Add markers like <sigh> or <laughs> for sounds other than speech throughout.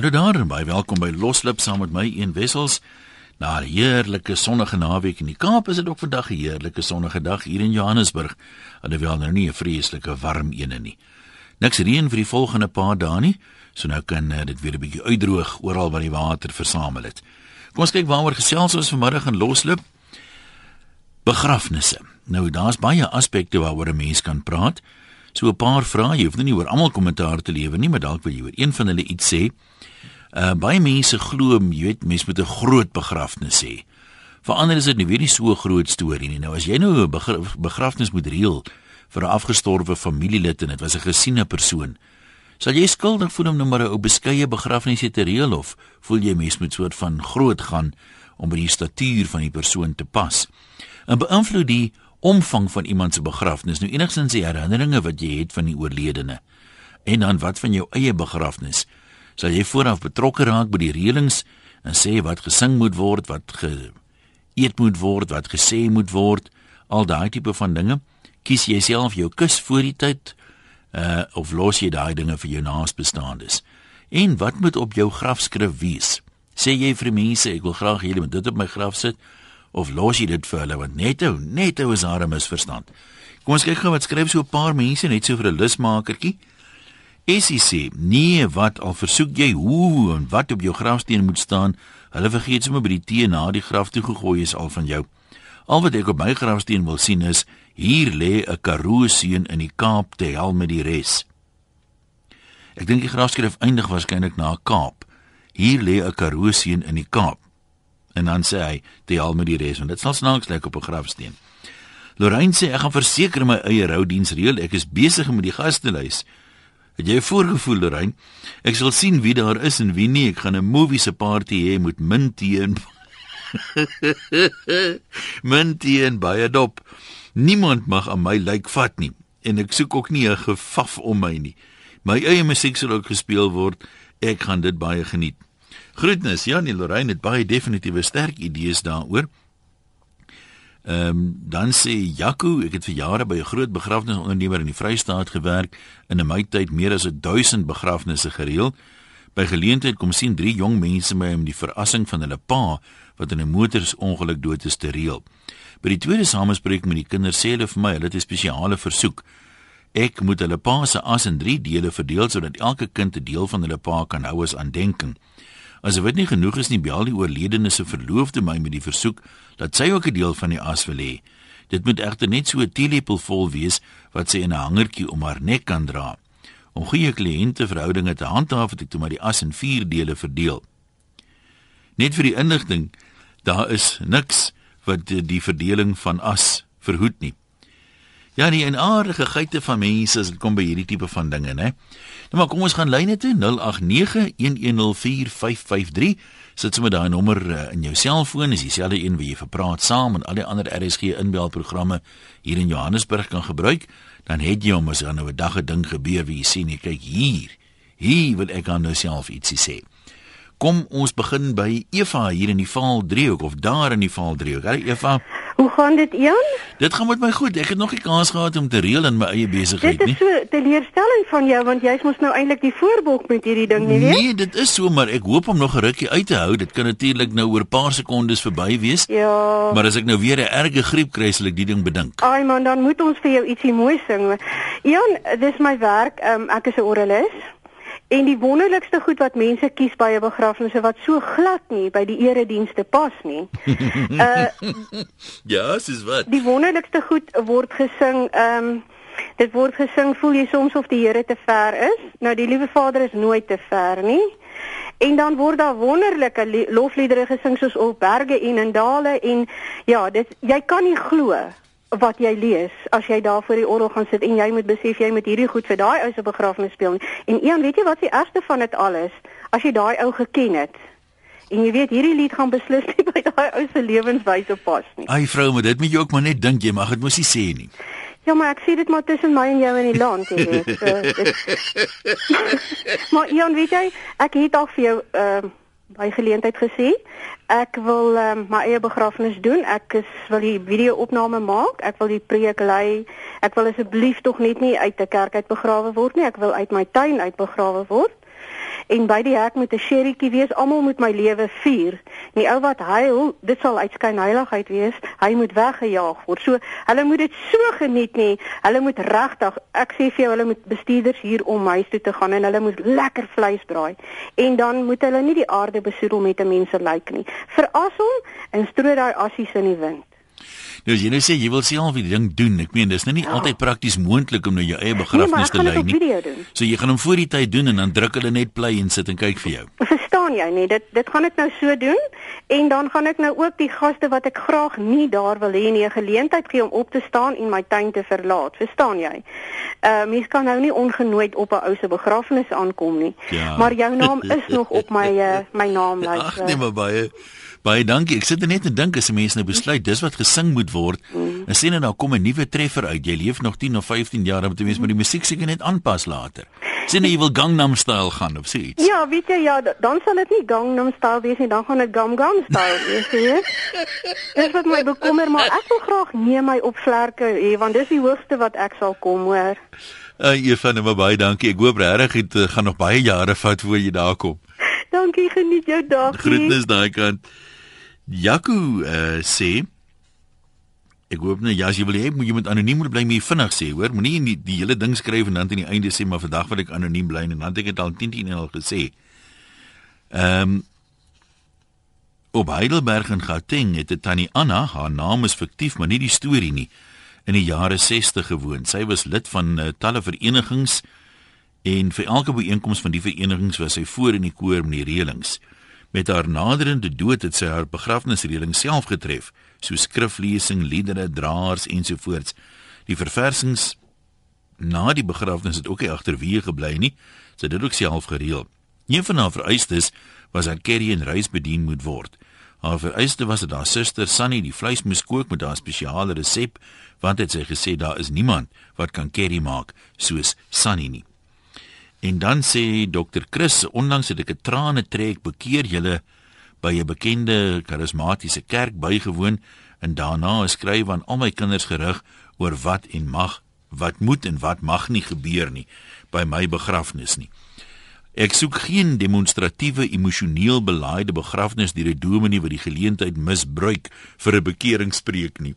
Hallo daar baie welkom by Loslip saam met my een wessels. Na 'n heerlike sonnige naweek in die Kaap is dit ook vandag 'n heerlike sonnige dag hier in Johannesburg. Alhoewel nou nie 'n vreeslike warm een nie. Niks reën vir die volgende paar dae nie, so nou kan uh, dit weer 'n bietjie uitdroog oral waar die water versamel het. Kom ons kyk waaroor gesels ons vanmiddag in Loslip. Begrafnisse. Nou daar's baie aspekte waaroor 'n mens kan praat. So 'n paar vrae, jy hoef nie oor almal kommentaar te lewer nie, maar dalk wil jy oor een van hulle iets sê. Uh baie mense glo, jy weet, mense moet 'n groot begrafnis hê. Vir ander is dit nie weer nie so 'n groot storie nie. Nou as jy nou 'n begrafnis moet reël vir 'n afgestorwe familielid en dit was 'n gesiene persoon, sal jy skuldig voel om nou maar 'n ou beskeie begrafnis te reël of voel jy mens moet soort van groot gaan om by die statuur van die persoon te pas? En beïnvloed die omvang van iemand se begrafnis, nou enigstens die herinneringe wat jy het van die oorledene. En dan wat van jou eie begrafnis? Sal jy vooraf betrokke raak by die reëlings en sê wat gesing moet word, wat geëet moet word, wat gesê moet word, al daai tipe van dinge? Kies jy self jou kus voor die tyd uh of los jy daai dinge vir jou naasbestaandes? En wat moet op jou grafskrif wees? Sê jy vir mense ek wil graag hê jy moet dit op my graf sit? Of los jy dit vir hulle want netto netto is daar 'n misverstand. Kom ons kyk gou wat skryf so 'n paar mense net so vir 'n lusmakertjie. Sê: "Nee, wat al versoek jy hoe en wat op jou grafsteen moet staan, hulle vergeet sommer by die tee na die graf toe gegooi is al van jou. Al wat ek op my grafsteen wil sien is hier lê 'n Karoo seun in die Kaap te hel met die res." Ek dink die grafskrif eindig waarskynlik na Kaap. Hier lê 'n Karoo seun in die Kaap en dan sê hy die al met die res want dit sal snaaks lyk op 'n grafsteen. Lorraine sê ek gaan verseker my eie roudiens reël. Ek is besig met die gastelys. Het jy voorgevoel Lorraine? Ek sal sien wie daar is en wie nie. Ek gaan 'n movie se party hê met mintie en <laughs> mintie en baie dop. Niemand mag aan my lyk vat nie en ek soek ook nie 'n gefaf om my nie. My eie musiek sal ook gespeel word. Ek gaan dit baie geniet. Groetnis, Janie Lorraine het baie definitiewe sterk idees daaroor. Ehm um, dan sê Jaco, ek het vir jare by 'n groot begrafnisondernemer in die Vrystaat gewerk en in my tyd meer as 1000 begrafnisse gereël. By geleentheid kom sien drie jong mense my om die verrassing van hulle pa wat in 'n motorsongeluk dood is te reël. By die tweede samespreek met die kinders sê hulle vir my hulle het 'n spesiale versoek. Ek moet hulle pa se as in 3 dele verdeel sodat elke kind 'n deel van hulle pa kan hou as aandenking. As dit nie genoeg is nie, bel die oorledene se verloofde my met die versoek dat sy ook 'n deel van die as wil hê. Dit moet egter net so 'n teelepel vol wees wat sy in 'n hangertjie om haar nek kan dra. Om goeie kliënteverhoudinge te handhaaf, het ek toe maar die as in 4 dele verdeel. Net vir die inligting, daar is niks wat die verdeling van as verhoed nie. Ja, die enaardige geite van mense as dit kom by hierdie tipe van dinge, né? Nou maar kom ons gaan lyne toe 0891104553. Sit sommer daai nommer uh, in jou selfoon, is dieselfde een wat jy vir praat saam en al die ander RSG inbelprogramme hier in Johannesburg kan gebruik, dan het jy hom as dan nou 'n dag 'n ding gebeur wie jy sien, jy kyk hier. Hier wil ek aan myself ietsie sê. Kom ons begin by Eva hier in die Vaal 3 of daar in die Vaal 3. Hallo Eva. Hoe gaan dit, Jan? Dit gaan met my goed. Ek het nog nie kans gehad om te reël in my eie besigheid nie. Dit is so teleurstelling van jou want jy's mos nou eintlik die voorbok met hierdie ding, nie weet? Nee, dit is so, maar ek hoop om nog 'n rukkie uit te hou. Dit kan natuurlik nou oor 'n paar sekondes verby wees. Ja. Maar as ek nou weer 'n erge griep kry, sal ek die ding bedink. Ai man, dan moet ons vir jou ietsie mooi sing. Jan, dis my werk. Um, ek is 'n oralis. En die wonderlikste goed wat mense kies by 'n begrafnis wat so glad nie by die eredienste pas nie. Uh <laughs> Ja, dis wat. Die wonderlikste goed word gesing, ehm um, dit word gesing voel jy soms of die Here te ver is. Nou die liewe Vader is nooit te ver nie. En dan word daar wonderlike lofliedere gesing soos op berge en in dale en ja, dit jy kan nie glo wat jy lees as jy daar voor die orgel gaan sit en jy moet besef jy moet hierdie goed vir daai ou se begrafnis speel. En een, weet jy wat die ergste van dit alles? As jy daai ou geken het en jy weet hierdie lied gaan beslis nie <laughs> by daai ou se lewenswyse pas nie. Ai vrou, maar dit moet jy ook maar net dink jy mag dit mos nie sê nie. Ja, maar ek sê dit maar tussen my en jou in die land, jy weet. So, <laughs> <laughs> maar Jan, weet jy, ek het al vir jou ehm uh, by geleentheid gesê ek wil um, my eie begrafnis doen. Ek is wil die video-opname maak. Ek wil die preek lei. Ek wil asseblief tog net nie uit 'n kerk uit begrawe word nie. Ek wil uit my tuin uit begrawe word. En by die hek moet 'n sherrytjie wees. Almal moet my lewe vier. Die ou wat huil, dit sal uitskyn heiligheid wees. Hy moet weggejaag word. So hulle moet dit so geniet nie. Hulle moet regtig, ek sê vir jou, hulle moet bestuurders hier om huis toe te gaan en hulle moet lekker vleis braai. En dan moet hulle nie die aarde besoedel met 'n mense lyk nie. Veras hom en strooi daai assies in die wind. Nou as jy nou sê jy wil self die ding doen, ek meen dis nou nie ja. altyd prakties moontlik om nou jou eie begrafnis nee, te lei nie. So jy gaan hom voor die tyd doen en dan druk hulle net play en sit en kyk vir jou. Verstaan jy nie? Dit dit gaan ek nou so doen en dan gaan ek nou ook die gaste wat ek graag nie daar wil hê nie 'n geleentheid gee om op te staan en my tuin te verlaat. Verstaan jy? Uh mens kan nou nie ongenooid op 'n ou se begrafnis aankom nie. Ja. Maar jou naam is nog op my uh, <laughs> my naamlys. Ag nee maar baie Baie dankie. Ek sit net en dink as 'n mens nou besluit dis wat gesing moet word. Mm. En sien en nou kom 'n nuwe treffer uit. Jy leef nog 10 of 15 jaar, dan moet jy mens maar die musiek seker net aanpas later. Sien jy wil Gangnam Style gaan of so iets? Ja, weet jy ja, dan sal dit nie Gangnam Style wees nie, dan gaan dit Gangnam Style wees, hè? Dis wat my bekommer, maar ek wil graag neem my op vlerke hê want dis die hoogste wat ek sal kom, hoor. Uh, Eva, nou baie dankie. Ek hoop regtig dit uh, gaan nog baie jare vat voor jy daar kom. Dankie, geniet jou dag. Groetnis daai kant. Jaco uh, sê ek hoop net ja, as jy wil hê moet jy met anoniem bly mee vinnig sê, hoor, moenie die, die hele ding skryf en dan aan die einde sê maar vandag wil ek anoniem bly en dan het ek dit al 10 10 al gesê. Ehm um, Op Heidelberg in Gauteng het 'n tannie Anna, haar naam is fiktief, maar nie die storie nie, in die jare 60 gewoon. Sy was lid van uh, talle verenigings en vir elke byeenkoms van die verenigings was sy voor in die koor met die reëlings. Met haar naderende dood het sy haar begrafnisreëling self getref, so skriflesing, liedere, draers ensovoorts. Die verversings na die begrafnis het ook nie agterweë gebly nie. Sy het dit ook self gereël. Een van haar vereistes was dat Kerry en reis bedien moet word. Haar vereiste was dat haar suster Sunny die vleis moes kook met haar spesiale resep, want het sy gesê daar is niemand wat kan Kerry maak soos Sunny nie. En dan sê dokter Chris, onlangs het ek 'n trane trek bekeer julle by 'n bekende karismatiese kerk bygewoon en daarna geskryf aan al my kinders gerig oor wat en mag, wat moet en wat mag nie gebeur nie by my begrafnis nie. Ek soek geen demonstratiewe emosioneel belaaide begrafnis deur 'n dominee wat die geleentheid misbruik vir 'n bekeringspreek nie.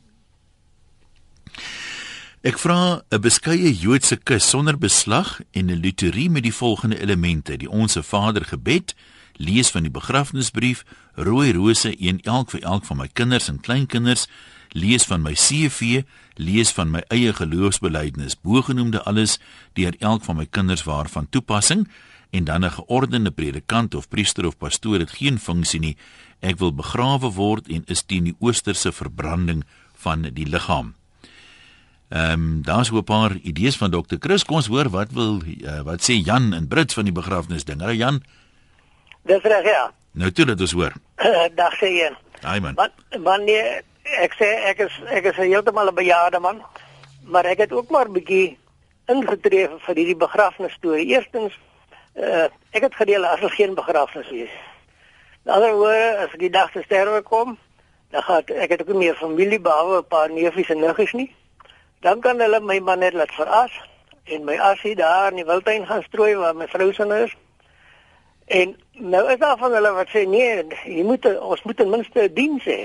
Ek vra 'n beskeie Joodse kus sonder beslag en 'n liturgie met die volgende elemente: die Onse Vader gebed, lees van die begrafnisbrief, rooi rose een elk vir elk van my kinders en kleinkinders, lees van my CV, lees van my eie geloofsbelijdenis, bogenoemde alles deur elk van my kinders waarvan toepassing en dan 'n geordende predikant of priester of pastoor het geen funksie nie. Ek wil begrawe word en is teen die oosterse verbranding van die liggaam. Ehm um, daar's 'n paar idees van dokter Chris. Kom ons hoor wat wil uh, wat sê Jan in Brits van die begrafnis ding. Hallo Jan. Dis reg ja. Nou toe dit ons hoor. <clears throat> Dag sê jy. Haai man. Wat wanneer ek sê ek is ek is heeltemal 'n bejaarde man, maar ek het ook maar 'n bietjie ingetree vir hierdie begrafnis storie. Eerstens uh, ek het gedeel as er geen begrafnis is. Dan word as die dag te sterwe kom, dan gaan ek het ook nie meer familie behalwe 'n paar neefies en niggies nie dan kan hulle my man net laat veras en my asie daar in die wildtuin gaan strooi waar my vrou se is. En nou is daar van hulle wat sê nee, jy moet ons moet ten minste dien sê.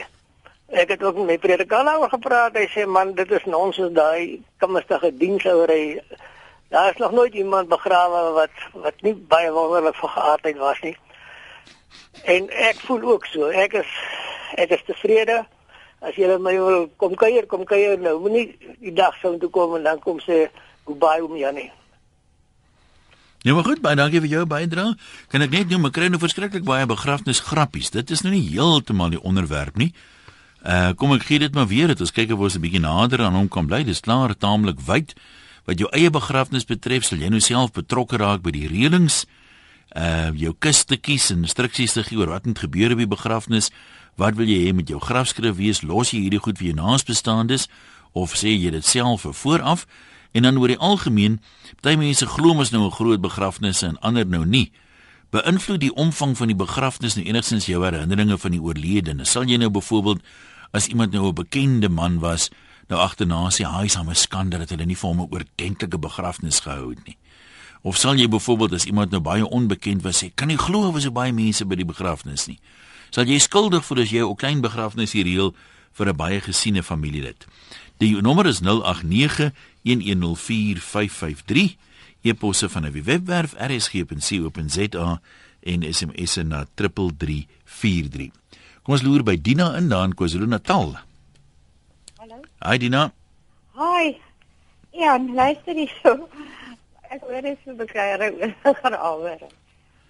Ek het ook met my predikant oor gepraat. Hy sê man, dit is nonsens daai komstige diensouery. Daar is nog nooit iemand begrawe wat wat nie baie wonderlik vir geaardheid was nie. En ek voel ook so. Ek is ek is tevrede as jy my wil kom kuier, kom kuier nou. Moenie die dag sou toe kom en dan kom sê goodbye om Janie. Ja, maar goed, baie dankie vir jou bydrae. Kan ek net noem, ek kry nou verskriklik baie begrafnis grappies. Dit is nou nie heeltemal die onderwerp nie. Uh kom ek gee dit maar weer, dit ons kyk of ons 'n bietjie nader aan hom kan bly. Dis klaar taamlik wyd. Wat jou eie begrafnis betref, sal jy nou self betrokke raak by die reëlings. Uh jou kus te kies en instruksies te gee oor wat moet gebeur by begrafnis. Wat wil jy hê met jou grafskrif wees? Los jy hierdie goed vir jou naasbestaandes of sê jy dit self vir vooraf? En dan oor die algemeen, baie mense glo mos nou 'n groot begrafnis en ander nou nie. Beïnvloed die omvang van die begrafnis nou enigstens jou herinneringe van die oorledene? Sal jy nou byvoorbeeld as iemand nou 'n bekende man was, nou agterna sê hy is 'n skande dat hulle nie vir hom 'n oordentlike begrafnis gehou het nie? Of sal jy byvoorbeeld as iemand nou baie onbekend was sê, kan jy glo was so baie mense by die begrafnis nie? Sal jy skuldig voel as jy 'n klein begrafnis hier reël vir 'n baie gesiene familielid? Die nommer is 0891104553. E-posse van 'n webwerf rsg.co.za en SMS na 3343. Kom ons loer by Dina in daan KwaZulu-Natal. Hallo. Hi Dina. Hi. Ja, luister jy so? Ek hoor dit so bekeier gaan <laughs> alweer.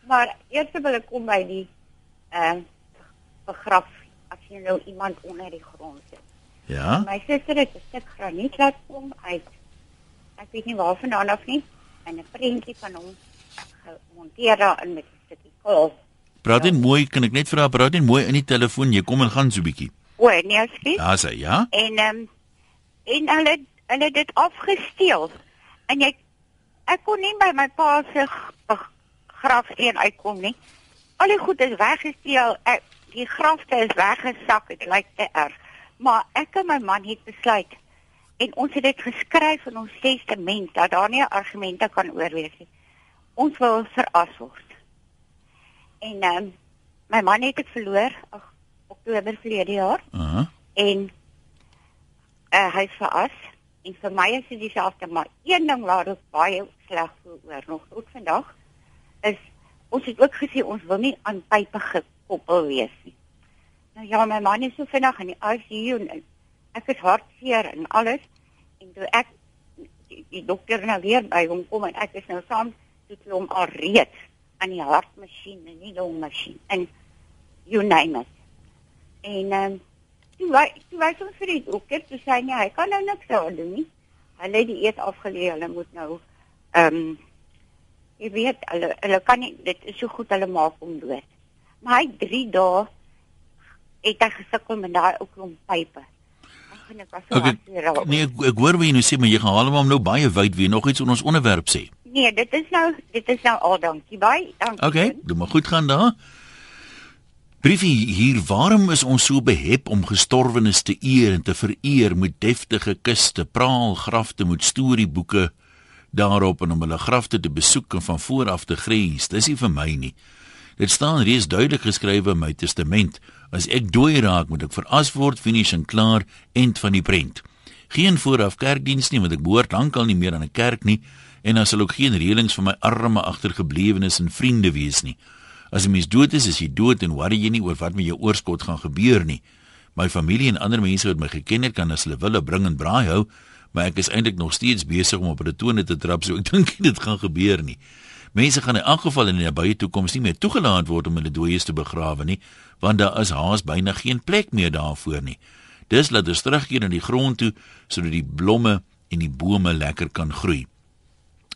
Maar eers wil ek kom by die ehm uh, begraf as jy nou iemand onder die grond sit. Ja. My suster het 'n stuk graniet laat kom uit. Ek weet nie waar vandaan af nie. En 'n prentjie van hom gemonteer daarin met 'n stukkie kool. Praat net mooi, kan ek net vra praat net mooi in die telefoon. Jy kom en gaan so bietjie. O, nee, skiet. Ja, sê ja. En ehm um, en hulle hulle het dit afgesteel. En jy ek kon nie by my pa se grafsteen uitkom nie. Al die goed is weggesteel. Ek, die grafte is weggesak. Dit lyk te erg. Maar ek en my man het besluit en ons het dit geskryf in ons testament dat daar nie argumente kan oorwees nie. Ons wil veras word. En ehm um, my man het dit verloor ag Oktober verlede jaar. Uh -huh. En uh, hy is veras en vir my is dit dieselfde maar een ding waar ek baie sleg voel oor nog tot vandag is ons het ook gesê ons wil nie aan pype gekoppel wees nie. Nou ja, my man is so vinnig in die ICU en ek het hartseer en alles en toe ek die, die dokter nou weer by hom kom en ek is nou saam toe hom al reeds aan die hartmasjien en die longmasjien en you name it. En ehm um, toe wy toe wys ons vir die dokter toe sê nee, hy kan nou niks aan doen nie. Hulle het die eet afgelê, hulle moet nou ehm um, jy weet hulle hulle kan nie dit is so goed hulle maak hom dood. Maar hy 3 dae het hy gesukkel met daai ou klomp pype. Ek was so Okay. hartseer. Nee, ek, ek hoor wat jy nou sê, maar jy gaan hom nou baie wyd weer nog iets oor ons onderwerp sê. Nee, dit is nou dit is nou al dankie baie. Dankie. Okay, dit moet goed gaan daar. Briefie hier, waarom is ons so behep om gestorwenes te eer en te vereer met deftige kiste, praalgrafte met storieboeke daarop en om hulle grafte te besoek en van voor af te grens? Dis nie vir my nie. Dit staan reeds duidelik geskrywe in my testament. As ek dooi raak, moet ek veras word, finish en klaar, end van die prent. Geen vooraf kerkdiens nie, want ek behoort lankal nie meer aan 'n kerk nie en dan sal ook geen reëlings vir my arme agtergeblewenes en vriende wees nie. As 'n mens dood is, is jy dood en worry jy nie oor wat met jou oorskot gaan gebeur nie. My familie en ander mense wat my geken het, kan as hulle wil 'n bring en braai hou, maar ek is eintlik nog steeds besig om op hulle tone te trap, so ek <laughs> dink dit gaan gebeur nie. Mense gaan in elk geval in die nabye toekoms nie meer toegelaat word om hulle dooies te begrawe nie, want daar is haas byna geen plek meer daarvoor nie. Dis laat ons terugkeer in die grond toe sodat die blomme en die bome lekker kan groei.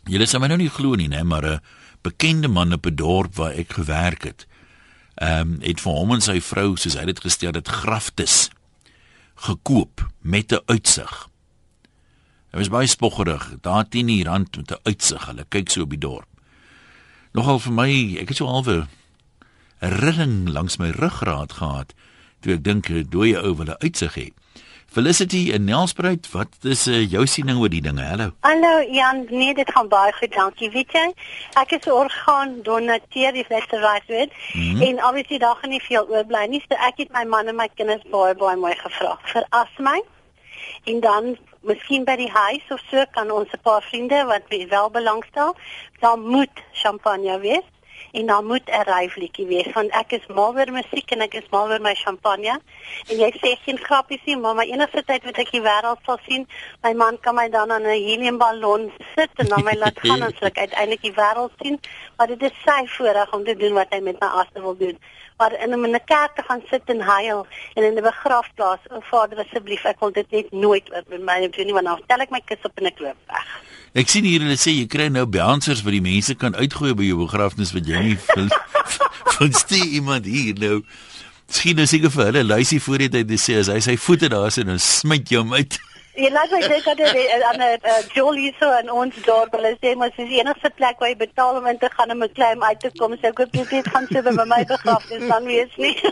Julle sal my nou nie glo nie, né, maar 'n bekende man op 'n dorp waar ek gewerk het, ehm um, het vir hom en sy vrou, soos hy dit gestel het, graftes gekoop met 'n uitsig. Hy was baie spoggerig, daar teen die rand met 'n uitsig. Hulle kyk so op die dorp. Nogal vir my, ek het so halwe 'n rilling langs my ruggraat gehad toe ek dink 'n dooie ou wil 'n uitsig hê. Felicity in Nelspruit, wat is uh, jou siening oor die dinge? Hallo. Hallo Jan, nee dit gaan baie goed, dankie. Weet jy, ek is 'n orgaan donateur die Westerwys weet Mhm. mm -hmm. en obviously daar gaan nie veel oorbly nie. So ek het my man en my kinders baie baie mooi gevra vir as my. En dan miskien by die huis of so kan ons 'n paar vriende wat wie wel belangstel, dan moet champagne wees en dan moet 'n ryfliedjie wees want ek is mal oor musiek en ek is mal oor my champagne. En jy sê geen grappies nie, maar my enigste tyd wat ek die wêreld sal sien, my man kan my dan aan 'n heliumballon sit en dan my laat gaan en ek uiteindelik die wêreld sien, maar dit is sy voorreg om te doen wat hy met my asse wil doen. Maar in 'n in 'n kerk te gaan sit en huil en in 'n begrafplaas, o Vader asseblief, ek wil dit net nooit met my doen nie, want dan tel ek my kus op en ek loop weg. Ek sien hier hulle sê jy kry nou bouncers wat die mense kan uitgooi by jou begrafnis wat jy nie wil van <laughs> stee iemand hier nou. Miskien is seker vir hulle luisie voor jy dit sê as hy sy voete daar sit dan smyt jy hom uit. Jy laat my dink aan 'n aan 'n Jolie so in ons dorp. Hulle sê dis die enigste plek waar jy betaal om in te gaan om 'n claim uit te kom. So ek hoop jy dit gaan so by my begrafnis dan wees nie. <laughs>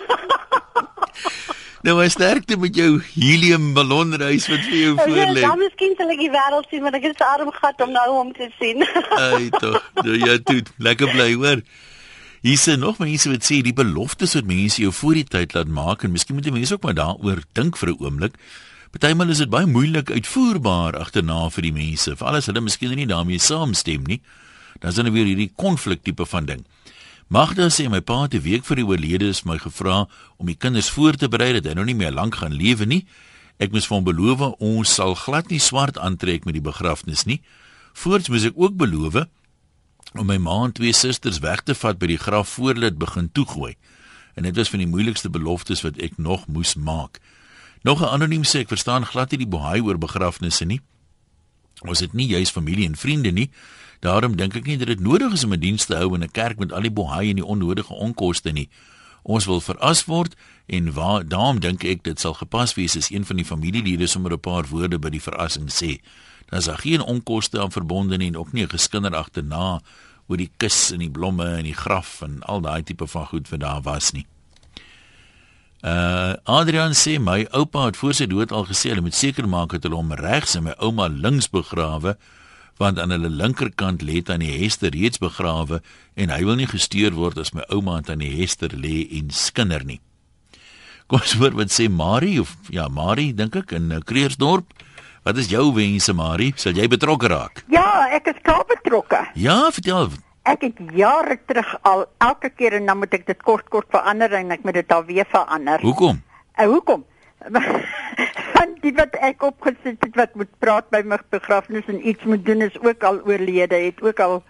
Nou maar sterkte met jou helium ballonreis wat vir jou voorlê. Ja, dan miskien sal ek die wêreld sien, want ek het 'n arm gehad om nou om te sien. <laughs> Ai tog. Nou ja, toe lekker bly hoor. Hier is nog mense wat sê die beloftes wat mense jou voor die tyd laat maak en miskien moet jy mense ook maar daaroor dink vir 'n oomblik. Partymal is dit baie moeilik uitvoerbaar agterna vir die mense, veral as hulle miskien nie daarmee saamstem nie. Dan is dan weer hierdie konflik tipe van ding. Magda sê my pa het 'n week voor die oorlede is my gevra om die kinders voor te berei dat hy nou nie meer lank gaan lewe nie. Ek moes vir hom beloof ons sal glad nie swart aantrek met die begrafnis nie. Voorts moes ek ook beloof om my ma en twee susters weg te vat by die graf voor hulle dit begin toegooi. En dit was van die moeilikste beloftes wat ek nog moes maak. Nog 'n anoniem sê ek verstaan glad nie die bohaai oor begrafnisse nie. Ons het nie juis familie en vriende nie. Daarom dink ek nie dat dit nodig is om 'n diens te hou in 'n kerk met al die bohaai en die onnodige onkoste nie. Ons wil veras word en waar daarom dink ek dit sal gepas wees as een van die familielede sommer 'n paar woorde by die verrassing sê. Dan is daar geen onkoste aan verbonde nie en ook nie 'n geskinder agterna oor die kus en die blomme en die graf en al daai tipe van goed wat daar was nie. Uh Adrian sê my oupa het voor sy dood al gesê hulle moet seker maak dat hulle hom regs en my ouma links begrawe want aan hulle linkerkant lê tannie Hester reeds begrawe en hy wil nie gesteer word as my ouma aan tannie Hester lê en skinder nie. Kom ons hoor wat sê Marie of ja Marie dink ek in uh, Kreersdorp. Wat is jou wense Marie? Sal jy betrokke raak? Ja, ek is kaap betrokke. Ja, vertel. Ek het jare terug al elke keer en dan moet ek dit kort kort verander en ek moet dit alweer verander. Hoekom? Uh, hoekom? <laughs> Want die wat ek opgesit het wat moet praat by my begrafnis en iets moet doen is ook al oorlede, het ook al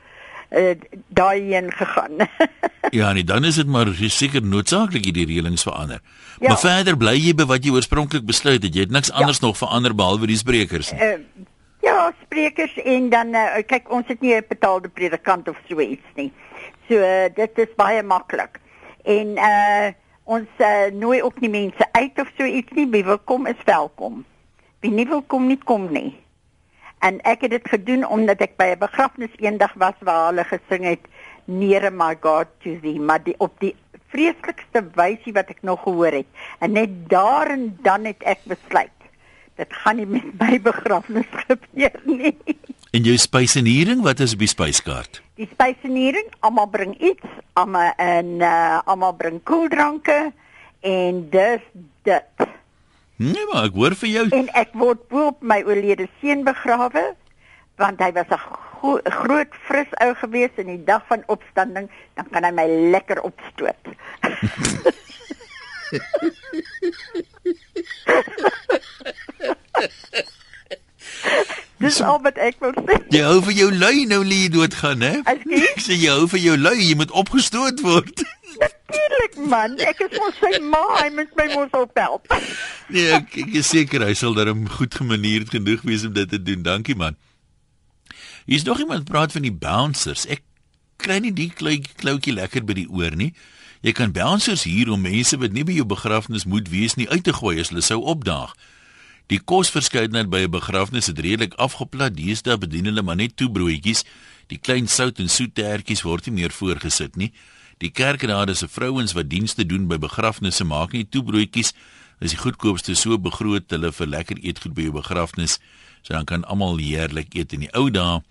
uh, daai heen gegaan. <laughs> ja, nee, dan is dit maar seker noodsaaklik die reëlings verander. Ja. Maar verder bly jy by wat jy oorspronklik besluit het. Jy het niks anders ja. nog verander behalwe die sprekers nie. Uh, ja, sprekers en dan uh, kyk ons het nie 'n betaalde predikant of so iets nie. So uh, dit is baie maklik. En uh ons uh, nooi ook nie mense uit of so iets nie. Wie wil kom is welkom. Wie nie wil kom nie kom nie. En ek het dit gedoen omdat ek by 'n begrafnis eendag was waar hulle gesing het Near my God to thee, maar die op die vreeslikste wysie wat ek nog gehoor het. En net daar en dan het ek besluit dit gaan nie met my begrafnis gebeur nie. En jou spysenering, wat is op die spyskaart? Die spysenering, almal bring iets, almal en uh, almal bring koeldranke en dis dit. Nee, maar ek hoor vir jou. En ek word bo op my oorlede seun begrawe want hy was 'n gro groot fris ou gewees in die dag van opstanding, dan kan hy my lekker opstoot. <laughs> <laughs> Dis al wat ek wil sê. Jy hou vir jou lui nou lê doodgaan, hè? Ekskuus? Ek sê jy hou vir jou lui, jy moet opgestoot word. Natuurlik man, ek is mos sy ma, hy moet my mos ophelp. Nee, ek, ek is seker hy sal darem goed gemanierd genoeg wees om dit te doen. Dankie man. Hier's nog iemand praat van die bouncers. Ek kry nie die kloutjie lekker by die oor nie. Jy kan bouncers hier om mense wat nie by jou begrafnis moet wees nie uit te gooi as hulle sou opdaag. Die kosverskeidenheid by 'n begrafnis het redelik afgeplat. Deesdae bedien hulle maar net toebroodjies. Die klein sout en soetertjies word nie meer voorgesit nie. Die kerkraad se vrouens wat dienste doen by begrafnisse maak nie toebroodjies. Dis die goedkoopste so begroot hulle vir lekker eetgoed by jou begrafnis. So dan kan almal heerlik eet in die ou dae.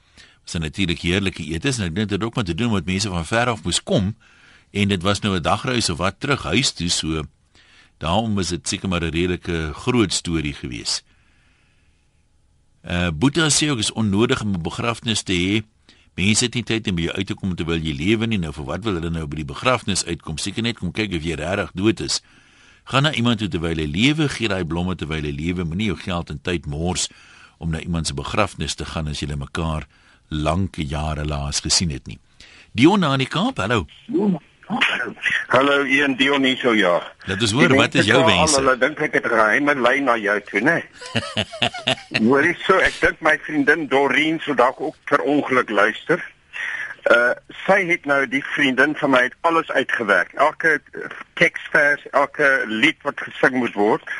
Was natuurlik heerlike etes en ek dink dit het ook met te doen met mense van ver af moes kom en dit was nou 'n dagreis of wat terug huis toe so daarom is dit seker maar 'n redelike groot storie gewees. Uh Boeta sê ook is onnodig om 'n begrafnis te hê. Mense het nie tyd om by jou uit te kom terwyl jy lewe nie. Nou vir wat wil hulle nou by die begrafnis uitkom? Seker net kom kyk of jy regtig dood is. Gaan na iemand toe terwyl hy lewe, gee daai blomme terwyl hy lewe, moenie jou geld en tyd mors om na iemand se begrafnis te gaan as jy mekaar lank jare laas gesien het nie. Dion aan die Kaap, hallo. Hallo Ian Dioniso ja. Dit is hoor, wat is jou wens? Hulle dink ek het geheime lyn na jou toe, né? <laughs> Hoorie so, ek dink my vriendin Doreen sou dalk ook per ongeluk luister. Uh sy het nou die vriendin van my het alles uitgewerk. Elke teksvers, elke lied wat gesing moet word.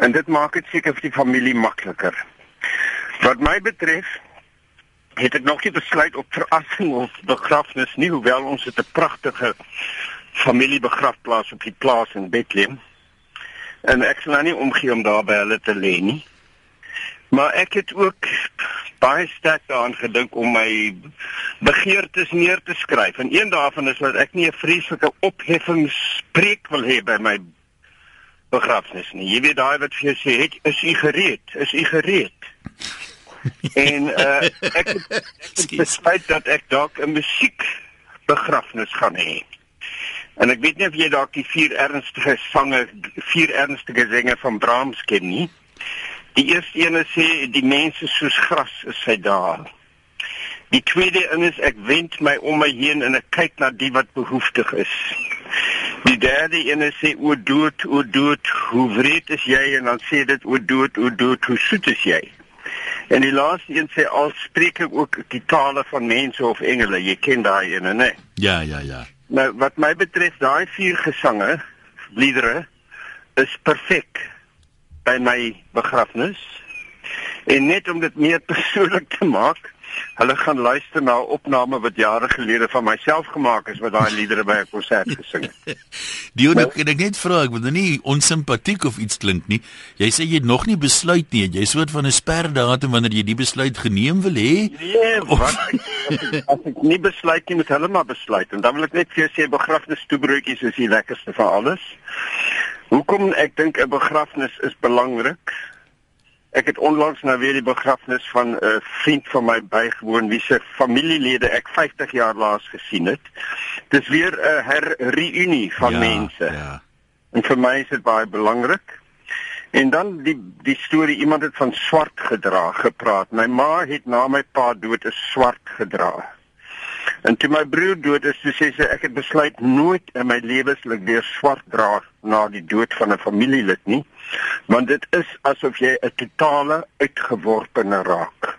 En dit maak dit seker vir die familie makliker. Wat my betref, het ek nog nie besluit op verrassing of begrafnis nie, hoewel ons het 'n pragtige familiebegrafplaas op die plaas in Bethlehem. En ek sal nou nie omgee om daar by hulle te lê nie. Maar ek het ook baie sterk daaraan gedink om my begeertes neer te skryf. En een daarvan is dat ek nie 'n vreeslike opheffingspreek wil hê by my begrafnis nie. Jy weet daai wat vir jou sê, het, "Is u gereed? Is u gereed?" En uh, ek het, ek het besluit dat ek dalk 'n musiek begrafnis gaan hê. En ek weet nie of jy dalk die vier ernstige sange, vier ernstige singe van Brahms ken nie. Die eerste een sê die mense soos gras is sy daar. Die tweede een is ek wend my om my heen en ek kyk na die wat behoeftig is. Die derde een sê o dood, o dood, hoe wreed is jy en dan sê dit o dood, o dood, hoe soet is jy. En die laaste een sê al spreek ek ook die tale van mense of engele. Jy ken daai ene, né? Ja, ja, ja. Nou wat my betref, daai vier gesange, liedere is perfek by my begrafnis. En net om dit meer <laughs> persoonlik te maak, hulle gaan luister na 'n opname wat jare gelede van myself gemaak is met daai liedere by 'n konsert gesing het. <laughs> Dion, ek kan ek net vra, ek wil nou nie onsimpatiek of iets klink nie. Jy sê jy het nog nie besluit nie, jy soort van 'n sperdatum wanneer jy die besluit geneem wil hê. Nee, wat ek, as ek nie besluit nie, moet hulle maar besluit. En dan wil ek net vir jou sê begrafnis toebroodjies is die lekkerste van alles. Hoekom ek dink 'n begrafnis is belangrik? Ek het onlangs nou weer die begrafnis van 'n uh, vriend van my bygewoon wie se familielede ek 50 jaar laas gesien het. Dis weer 'n uh, herreunie van ja, mense. Ja. En vir my is dit baie belangrik. En dan die die storie iemand het van swart gedra gepraat. My ma het na my pa dood 'n swart gedra. En toe my broer dood is, sê sy ek het besluit nooit in my lewenslik weer swart dra na die dood van 'n familielid nie, want dit is asof jy 'n totale uitgeworpene raak.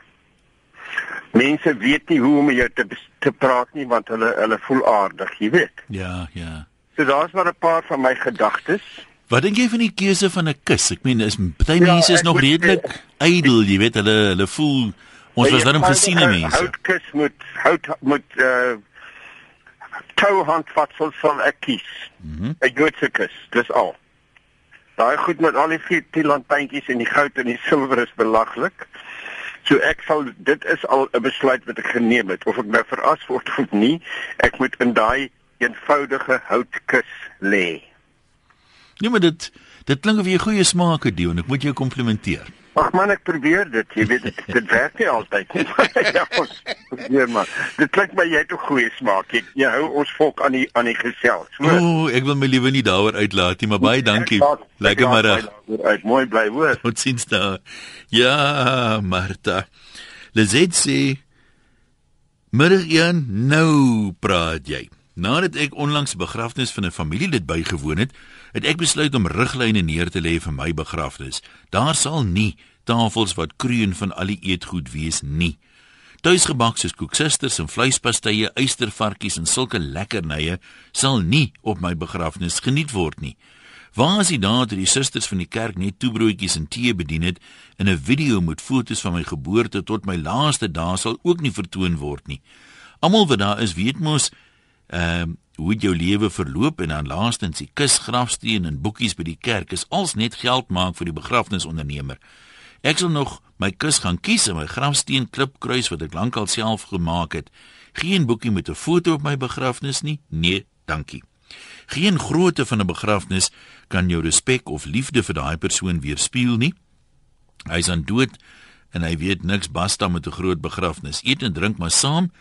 Mense weet nie hoe om jou te te praat nie want hulle hulle voel aardig, jy weet. Ja, ja. So daar's maar 'n paar van my gedagtes. Wat dink jy van die keuse van 'n kus? Ek meen, is baie Ja, mense is ek nog redelik ydel, jy weet, hulle hulle voel ons was dan gesiene mense. Houtkus moet hout moet uh touhandvatsel sal ek kies. Mhm. 'n Joodse kus, dis al. Daai goed met al die vier tielantjintjies en die goud en die silwer is belaglik. So ek sal dit is al 'n besluit wat ek geneem het of ek nou veras word of nie, ek moet in daai eenvoudige houtkus lê. Nee, maar dit dit klink of jy goeie smaak het, Dion. Ek moet jou komplimenteer. Ag man, ek probeer dit. Jy weet dit, dit werk nie altyd nie. <laughs> ja, ons probeer maar. Dit klink my jy het 'n goeie smaak. Jy, jy hou ons volk aan die aan die gesels. O, oh, ek wil my liewe nie daaroor uitlaat nie, maar baie dankie. Laat- ek Lekker middag. Uit mooi bly hoor. Tot sins daar. Ja, Martha. Lizet sê Middag een, nou praat jy. Nadat ek onlangs begrafnis van 'n familielid bygewoon het, het ek besluit om riglyne neer te lê vir my begrafnis. Daar sal nie tafels wat kroon van al die eetgoed wees nie. Tuisgebak soos koeksisters en vleispastye, eystervarkies en sulke lekkernye sal nie op my begrafnis geniet word nie. Waar is die dae toe die susters van die kerk net toebroodjies en tee bedien het en 'n video met fotos van my geboorte tot my laaste dae sal ook nie vertoon word nie. Almal wat daar is weet mos ehm uh, hoe jou lewe verloop en dan laastens die kus grafsteen en boekies by die kerk is als net geld maak vir die begrafnisondernemer. Ek sal nog my kus gaan kies en my grafsteen klipkruis wat ek lankal self gemaak het. Geen boekie met 'n foto op my begrafnis nie. Nee, dankie. Geen grootte van 'n begrafnis kan jou respek of liefde vir daai persoon weerspieël nie. Hy's aan dood en hy weet niks basta met 'n groot begrafnis. Eet en drink maar saam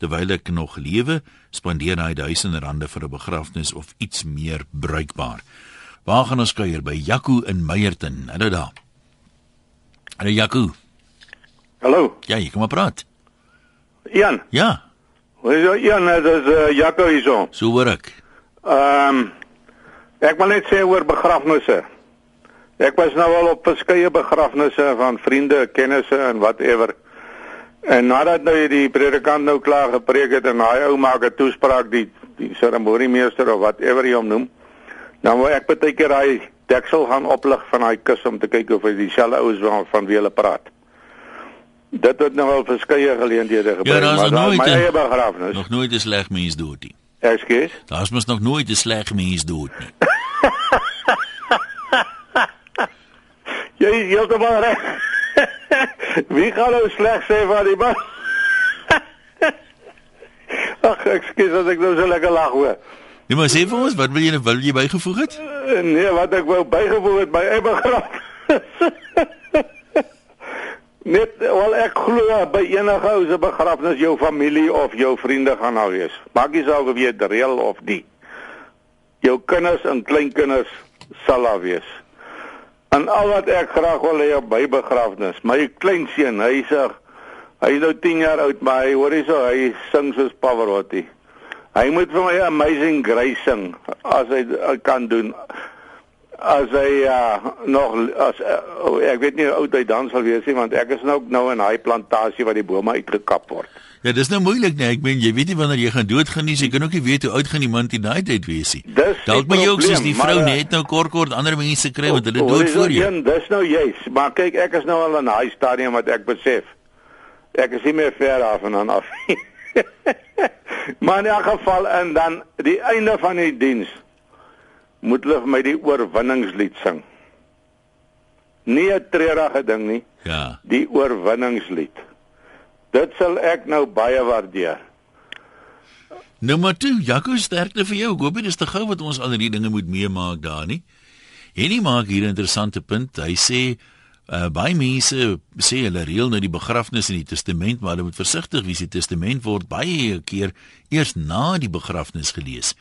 terwyl ek nog lewe, spandeer hy duisende rande vir 'n begrafnis of iets meer bruikbaar. Waar gaan ons kuier by Jaco in Meyerton? Hallo daar. Hallo Jaco. Hallo, Ja, jy kom maar praat. Ian. Ja, Hoe is dit? Ian, dit is uh, Jaco hierso. so hoor ek. Ehm um, ek wil net sê oor begrafnisse. Ek was nou al op verskeie begrafnisse van vriende, kennisse en whatever. En nadat nou die predikant nou klaar gepreek het en daai ou maak 'n toespraak die die seremoniemeester of whatever jy hom noem, dan wou ek baie keer daai deksel gaan oplig van daai kus om te kyk of hy dieselfde ou is van, van wie hulle praat. Dit het nou al verskeie geleenthede gebeur, nog maar nooit my eie begrafnis. Nog nooit 'n sleg mens dood nie. Ekskuus. Daar's mos nog nooit 'n sleg mens dood nie. <laughs> Jy is heeltemal reg. Wie gaan nou sleg sê van die man? <laughs> Ag, ekskuus as ek nou so lekker lag hoor. Nee, maar sê vir ons, wat wil jy wil jy bygevoeg het? Eh, Nee, wat ek wou bygevoeg het by eie begraf. <laughs> Net wel ek glo by enige ou se begrafnis jou familie of jou vriende gaan daar wees. Maak nie saak of jy dit reël of nie. Jou kinders en kleinkinders sal daar wees. En al wat ek graag wil hê my begrafnis, my kleinseun, hy sê hy is nou 10 jaar oud, maar hy hoor hyso hy sing soos Pavarotti. Hy moet vir my Amazing Grace sing as hy dit kan doen. As hy uh, nog as uh, ek weet nie hoe oud hy dan sal wees nie want ek is nou nou in daai plantasie waar die bome uitgekap word. Ja, dis nou moeilik nee, ek meen jy weet nie wanneer jy gaan doodgaan nie, jy kan ook nie weet hoe oud gaan iemand in daai tyd wees nie. Dalk die moet jy ook soos die vrou maar, uh, net nou kort kort ander mense kry want hulle dood voor jou. een, Dis nou juis, maar kyk ek is nou al in daai stadium wat ek besef. Ek is nie meer ver af en dan af. nie. <laughs> maar in elk geval en dan die einde van die diens moet hulle vir my die oorwinningslied sing. Nie 'n treurige ding nie, Ja. die oorwinningslied. Dit sal ek nou baie waardeer. Nommer 2, Jaco sterkte vir jou. Ek hoop dit is te gou wat ons al hierdie dinge moet meemaak daar nie. Henny maak hier 'n interessante punt. Hy sê uh, baie mense sê hulle reël nou die begrafnis en die testament, maar hulle moet versigtig wees. Die testament word baie keer eers na die begrafnis gelees.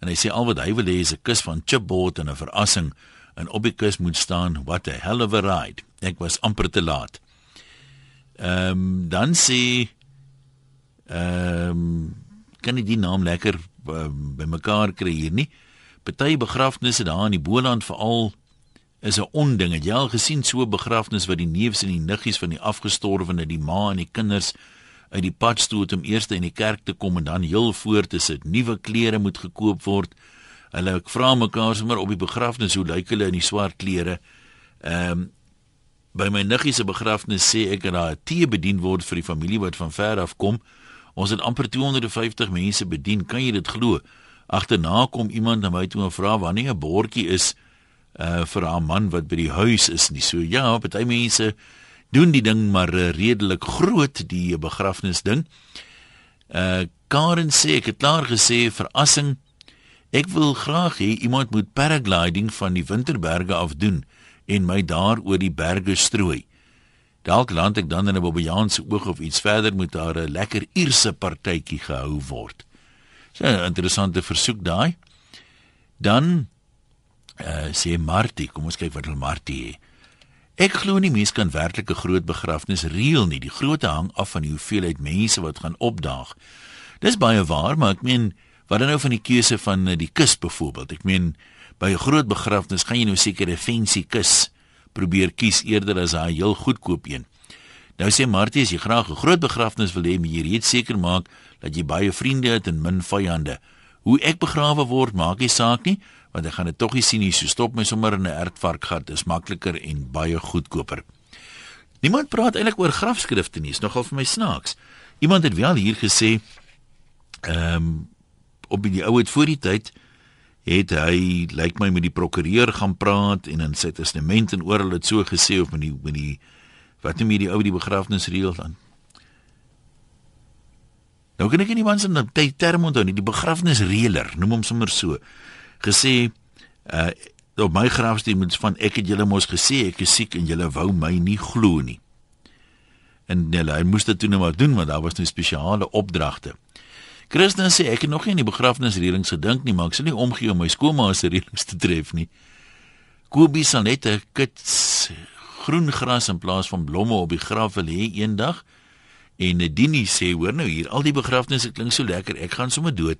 En hy sê al wat hy wil hê is 'n kus van chipboard en 'n verrassing en op die kus moet staan what a hell of a ride. Ek was amper te laat. Ehm um, dan sê ehm um, kan nie die naam lekker um, bymekaar kry hier nie. Party begrafnisse daar in die Boland veral is 'n onding. Het jy al gesien so 'n begrafnis wat die neefs en die niggies van die afgestorwene, die ma en die kinders uit die pad stoot om eers in die kerk te kom en dan heel voor te sit. Nuwe klere moet gekoop word. Hulle ek vra mekaar sommer op die begrafnis hoe lyk hulle in die swart klere. Ehm um, by my niggie se begrafnis sê ek dat daar tee bedien word vir die familie wat van ver af kom. Ons het amper 250 mense bedien. Kan jy dit glo? Agterna kom iemand na my toe en vra wanneer 'n bordjie is uh vir haar man wat by die huis is nie. So ja, party mense doen die ding maar uh, redelik groot die begrafnis ding. Uh Karen sê ek het klaar gesê verrassing. Ek wil graag hê iemand moet paragliding van die Winterberge af doen en my daar oor die berge strooi. Dalk land ek dan in 'n Bobbejaan oog of iets verder moet daar 'n lekker Ierse partytjie gehou word. So 'n interessante versoek daai. Dan uh sê Martie, kom ons kyk wat hulle Martie het. Ek glo nie mense kan werklik 'n groot begrafnis reël nie. Die grootte hang af van die hoeveelheid mense wat gaan opdaag. Dis baie waar, maar ek meen wat dan nou van die keuse van uh, die kus byvoorbeeld. Ek meen by 'n groot begrafnis gaan jy nou seker 'n fancy kus probeer kies eerder as 'n heel goedkoop een. Nou sê Martie as jy graag 'n groot begrafnis wil hê, moet jy reeds seker maak dat jy baie vriende het en min vyande. Hoe ek begrawe word, maak nie saak nie, want ek gaan dit tog nie sien nie. So stop my sommer in 'n ertvarkgat, dis makliker en baie goedkoper. Niemand praat eintlik oor grafskrifte nie, is nogal vir my snaaks. Iemand het wel hier gesê ehm um, op die ou het voor die tyd het hy lyk my met die prokureur gaan praat en in sy testament en oral het so gesê of met die met die wat noem jy die ou die begrafnisreël dan Nou kan ek nie mans in 'n term onthou nie die begrafnisreëler noem hom sommer so gesê uh op my grafsteen moet van ek het julle mos gesê ek is siek en julle wou my nie glo nie. En hulle hy moes dit toe nou maar doen want daar was nou spesiale opdragte Christen sê ek het nog nie aan die begrafnisreëlings gedink nie, maar ek sal nie omgee om my skoonma se reëlings te tref nie. Kobie sal net 'n kits groen gras in plaas van blomme op die graf wil hê eendag. En Nadine sê hoor nou hier, al die begrafnisse klink so lekker, ek gaan sommer dood.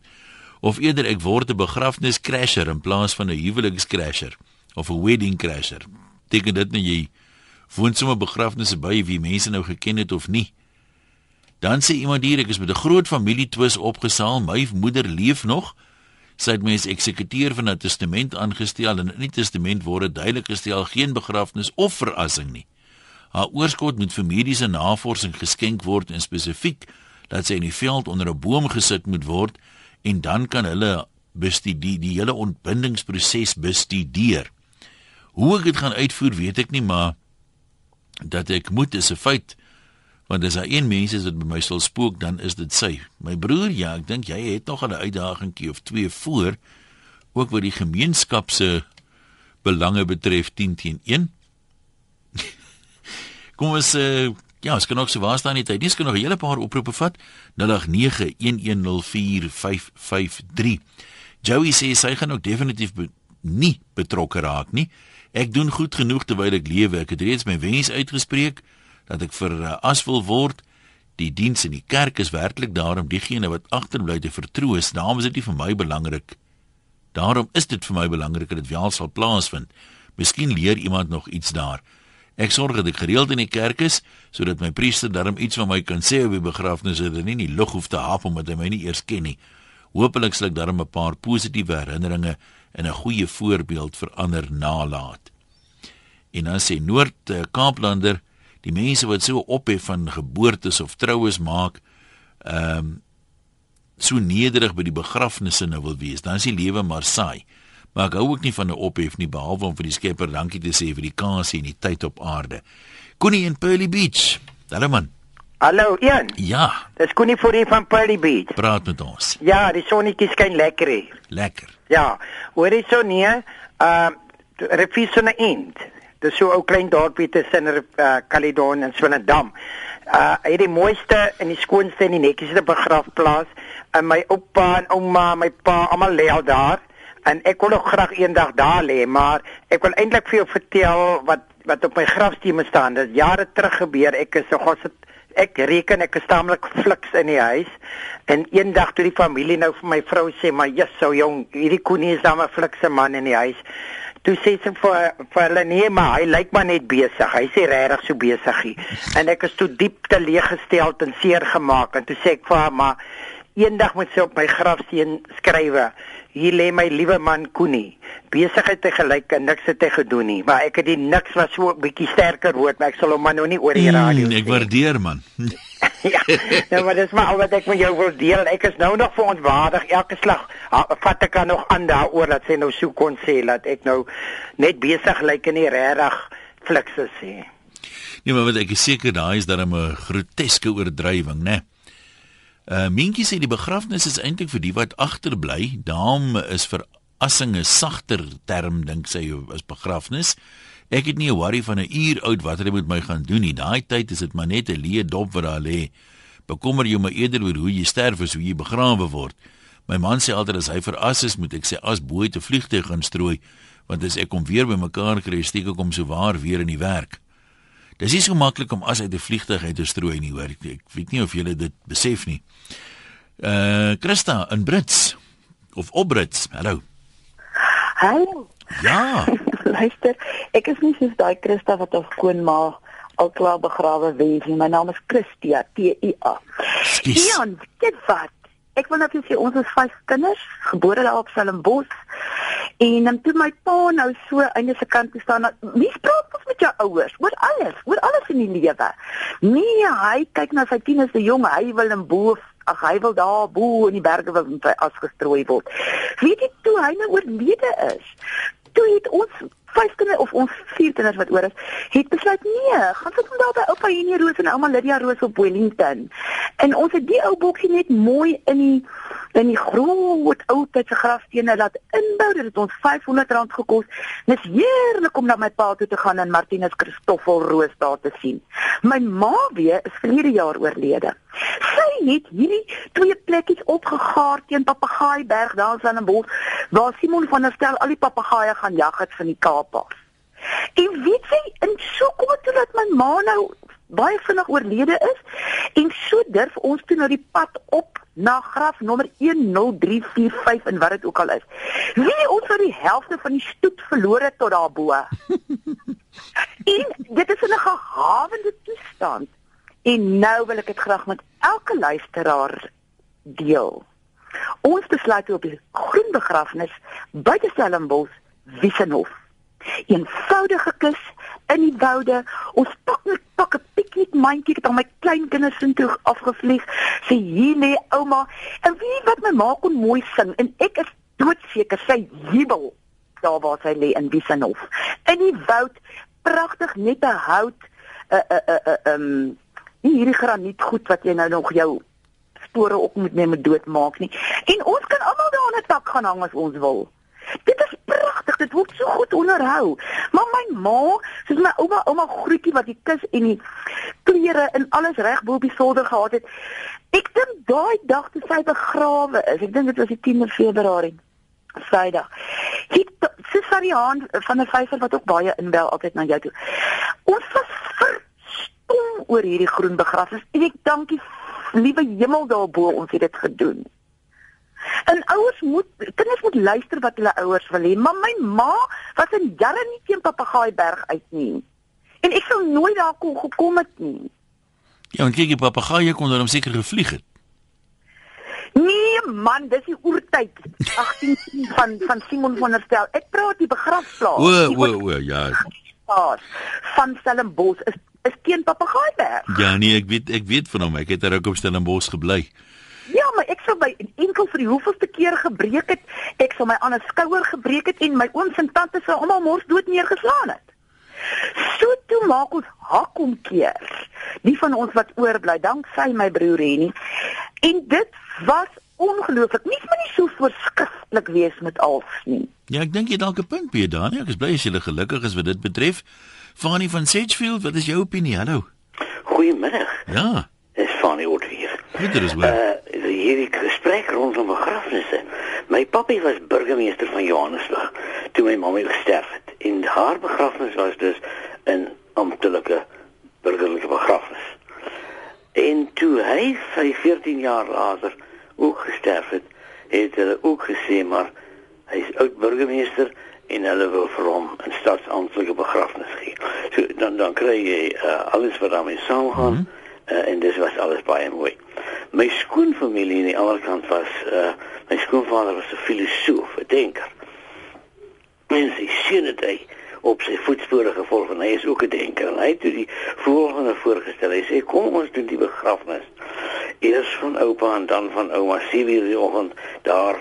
Of eerder ek word 'n begrafniscrasher in plaas van 'n huwelikscrasher of 'n wedding crasher. Dink dit nou jy woon sommer begrafnisse by wie mense nou geken het of nie? Dan sê iemand hier ek is met 'n groot familie twis opgesaal. My moeder leef nog. Sy het my as eksekuteur van 'n testament aangestel en in die testament word dit duidelik gestel geen begrafnis of verrassing nie. Haar oorskot moet vir mediese navorsing geskenk word en spesifiek dat sy in die veld onder 'n boom gesit moet word en dan kan hulle bestudie die hele ontbindingsproses bestudeer. Hoe ek dit gaan uitvoer, weet ek nie, maar dat ek moet is 'n feit want as daar een mens is wat by my sal spook dan is dit sy. My broer, ja, ek dink jy het nog 'n uitdagingkie of twee voor ook wat die gemeenskap se belange betref 10 teen 1. <laughs> Kom ons uh, ja, ons kan ook so waar staan nie tyd. Dis kan nog 'n hele paar oproepe vat. 0891104553. Joey sê sy gaan ook definitief be nie betrokke raak nie. Ek doen goed genoeg terwyl ek lewe. Ek het reeds my wens uitgespreek dat ek vir uh, as wil word. Die diens in die kerk is werklik daarom diegene wat agterbly te vertroos. Daarom is dit nie vir my belangrik. Daarom is dit vir my belangrik dat dit wel sal plaasvind. Miskien leer iemand nog iets daar. Ek sorg dat ek gereeld in die kerk is sodat my priester darm iets van my kan sê op die begrafnis sodat hy nie in die lug hoef te hap omdat hy my nie eers ken nie. Hoopelik sal ek darm 'n paar positiewe herinneringe en 'n goeie voorbeeld vir ander nalaat. En dan sê Noord uh, Kaaplander, die mense wat so ophef van geboortes of troues maak, ehm um, so nederig by die begrafnisse nou wil wees, dan is die lewe maar saai maar ek hou ook nie van 'n ophef nie behalwe om vir die Skepper dankie te sê vir die kans en die tyd op aarde. Connie in Pearly Beach. Hallo man. Hallo Ian. Ja. Dis Connie vir die van Pearly Beach. Praat met ons. Ja, die sonnetjie skyn lekker hier. Lekker. Ja. Hoor jy so nee? Uh Refisone End. Dis so 'n ou klein dorpie tussen uh, Caledon en Swellendam. Uh hy het die mooiste en die skoonste en die netjiesste begrafplaas. En my oupa en ouma, my pa, almal lê al daar en ek wil nog graag eendag daar lê, maar ek wil eintlik vir jou vertel wat wat op my grafsteen staan. Dit jare terug gebeur. Ek is so gos ek reken ek is taamlik fliks in die huis en eendag toe die familie nou vir my vrou sê, "Maar jy's so jong, hierdie koenie is dan 'n flikse man in die huis." Toe sê sy vir vir hulle nee, maar hy lyk maar net besig. Hy sê regtig so besiggie. En ek is toe diep teleeggestel en seer gemaak en toe sê ek vir haar, "Maar eendag moet sy op my grafsteen skrywe." Hier lê my liewe man Koenie. Besigheid te gelyk en niks het hy gedoen nie, maar ek het die niks was so 'n bietjie sterker woord, maar ek sal hom maar nou nie oor die radio sê. Mm, ek waardeer man. <laughs> ja, nou maar dis maar al wat ek met jou wil deel. Ek is nou nog verontwaardig elke slag. Vat ek kan nog aan daaroor dat sy nou so kon sê dat ek nou net besig lyk en nie regtig flikse sê. Nee, maar wat ek is seker daai is dan 'n groteske oordrywing, né? Nee? Uh Minkie sê die begrafnis is eintlik vir die wat agterbly. Daarom is verassing 'n sagter term dink sy as begrafnis. Ek het nie 'n worry van 'n uur oud wat hulle met my gaan doen nie. Daai tyd is dit maar net 'n leë dop wat daar lê. Bekommer jy my eerder oor hoe jy sterf as hoe jy begrawe word. My man sê altyd as hy veras is, moet ek sê as bo te vliegtuig gaan strooi, want as ek kom weer by mekaar kry, steek ek hom so waar weer in die werk. Dis nie so maklik om as uit 'n vliegtuig uit te strooi nie, hoor. Ek, ek weet nie of julle dit besef nie. Uh Christa in Brits of op Brits. Hallo. Hallo. Ja. Luister, ek is nie soos daai Christa wat op skoonma al klaar begrawe wees nie. My naam is Christia T I A. Ian, dit wat? Ek wil net sê ons is vyf kinders, gebore daar op Stellenbosch. En dan toe my pa nou so einde se kant toe staan, wie praat ons met jou ouers oor alles, oor alles in die lewe. Nee, hy kyk na sy tieners se jong, hy wil in bo Ag hy wil daar bo in die berge wil afgestrooi word. Weet jy toe hy nou oorlede is? 对我 vyf kinders of ons vier kinders wat oor is, het besluit nee, gaan sit hom daar by oupa Henie Roos en ouma Lydia Roos op Wellington. En ons het die ou boksie net mooi in die in die groot ou tydse grafstene laat inbou. Dit het ons R500 gekos. Dis heerlik om na my pa toe te gaan en Martinus Christoffel Roos daar te sien. My ma weer is verlede jaar oorlede. Sy het hierdie twee plekkies opgegaar teen Papegaaiberg daar in Stellenbosch waar Simon van der Stel al die papegaaie gaan jag het van die Kaap af. En weet jy, in so kom dit dat my ma nou baie vinnig oorlede is en so durf ons toe nou die pad op na graf nommer 10345 en wat dit ook al is. Wie ons vir die helfte van die stoet verloor het tot daarbo. <laughs> en dit is in 'n gehavende toestand. En nou wil ek dit graag met elke luisteraar deel. Ons besluit op die groen begrafnis by die Stellenbosch Wiesenhof. Eenvoudige kus in die woude. Ons pak net pak 'n piknik mandjie wat my kleinkinders sin toe afgevlieg. Sê hier lê ouma. En wie wat my ma kon mooi sing en ek is doodseker sy jubel daar waar sy lê in Wiesenhof. In die woud, pragtig net 'n hout 'n 'n 'n 'n um nie hierdie graniet goed wat jy nou nog jou spore op moet neem met doodmaak nie. En ons kan almal daar aan 'n tak gaan hang as ons wil. Dit is pragtig, dit word so goed onderhou. Maar my ma, soos my ouma, ouma Groetjie wat die kus en die klere en alles reg bo op die solder gehad het. Ek dink daai dag toe sy begrawe is, ek dink dit was die 10de Februarie. Vrydag. Dit dis van die hand van 'n vyfer wat ook baie inbel altyd na jou toe. Ons was verstom oor hierdie groen begrafnis en ek dankie liewe hemel daarbo ons het dit gedoen. En ouers moet kinders moet luister wat hulle ouers wil hê, maar my ma was in jare nie teen Papagaaiberg uit nie. En ek sou nooit daar kon gekom het nie. Ja, en kyk, die papegaai kon dan seker gevlieg het. Nee man, dis die oertyd 18 van van Simon van der Stel. Ek praat die begrafplaas. O, o, o, ja. Plaas van Stellenbosch is is teen Papagaaiberg. Ja, nee, ek weet ek weet van hom. Ek het daar ook op Stellenbosch gebly. Ja, maar ek sou my enkel vir die hoeveelste keer gebreek het. Ek sou my ander skouer gebreek het en my ooms en tantes sou almal mors dood neergeslaan het. So toe maak ons hakkomkeer. Nie van ons wat oorbly, dank sy my broer Henny. En dit was ongelooflik. Nie maar nie so verskriklik wees met alf nie. Ja, ek dink jy dalk 'n punt by Daniel. Ek is bly as jy gelukkig is wat dit betref. Fanny van Sedgefield, wat is jou opinie? Hallo. Goeiemiddag. Ja. Is Fanny ook Dit is. Uh, hierdie gesprek rondom begrafnisse. My papi was burgemeester van Johannesburg toe my mamma gesterf het. En haar begrafnis was dus 'n amptelike burgerlike begrafnis. En toe hy 14 jaar later ook gesterf het, het hulle ook gesê maar hy is oud burgemeester en hulle wil vir hom 'n staatsamptelike begrafnis gee. So dan dan kry jy uh, alles wat daarmee saamgaan mm -hmm. uh, en dis was alles baie mooi. My skoonfamilie aan die ander kant was uh, my skoonvader was 'n filosoof, 'n denker. En sy sien dit hy op sy voetspore gevolg en hy is ook 'n denker. En hy het die volgende voorgestel. Hy sê kom ons doen die begrafnis. Eers van oupa en dan van ouma Siwie die oggend daar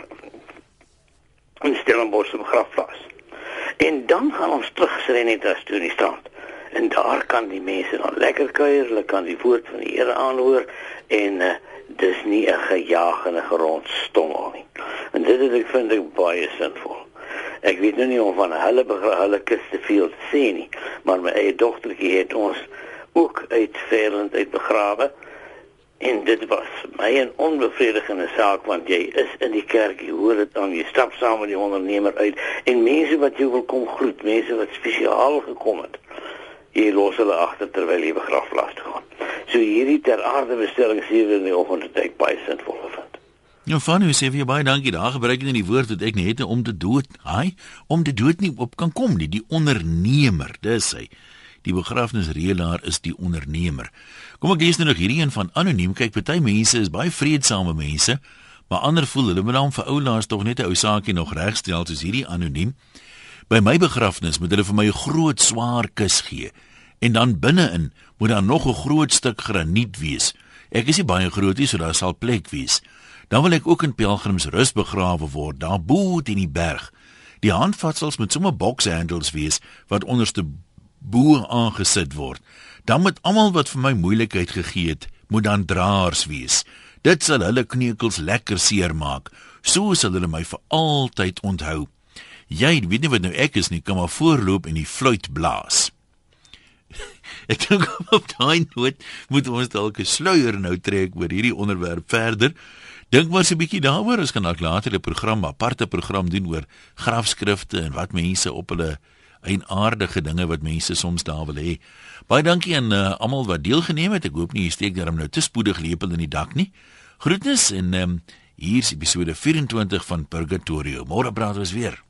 in Stellenbosch op grafplaas. En dan gaan ons terug Serenitas toe in die strand. En daar kan die mense dan lekker kuier, hulle kan die woord van die Here aanhoor en uh, dis nie 'n gejaagde grondstommel nie. En dit is ek vind ek baie sinvol. Ek weet nou nie of van hulle hulle kus te veel te sê nie, maar my eie dogtertjie het ons ook uit Veerland uit begrawe. En dit was my 'n onbevredigende saak want jy is in die kerk, jy hoor dit aan, jy stap saam met die ondernemer uit en mense wat jou wil kom groet, mense wat spesiaal gekom het. Jy los hulle agter terwyl jy begrafplaas toe gaan. So hierdie ter aarde bestelling sewe in die oggend het ek baie sinvol gevind. Ja, van u sê vir baie dankie. Daar gebruik jy nie die woord wat ek net om te dood, haai, om te dood nie op kan kom nie. Die ondernemer, dis hy. Die begrafnisreëlaar is die ondernemer. Kom ek lees nou nog hierdie een van anoniem. Kyk, party mense is baie vredesame mense, maar ander voel hulle moet dan vir oulaas tog net 'n ou saakie nog regstel soos hierdie anoniem. By my begrafnis moet hulle vir my 'n groot swaar kus gee en dan binne-in moet daar nog 'n groot stuk graniet wees. Ek is nie baie groot nie, so daar sal plek wees. Dan wil ek ook in pelgrimsrus begrawe word, daar bo teen die berg. Die handvatsels moet sommer bokshandels wees wat onderste bo aangesit word. Dan moet almal wat vir my moeilikheid gegee het, moet dan draers wees. Dit sal hulle kneukels lekker seermaak. So sal hulle my vir altyd onthou. Jy weet nie wat nou ek is nie, kan maar voorloop en die fluit blaas. <laughs> ek dink op daai noot moet ons dalk 'n sluier nou trek oor hierdie onderwerp verder. Dink maar so 'n bietjie daaroor, ons kan dalk later 'n program, aparte program doen oor grafskrifte en wat mense op hulle eienaardige dinge wat mense soms daar wil hê. Baie dankie aan uh, almal wat deelgeneem het. Ek hoop nie jy steek daarom nou te spoedig lepel in die dak nie. Groetnis en um, hier is episode 24 van Purgatorio. Môre praat ons weer.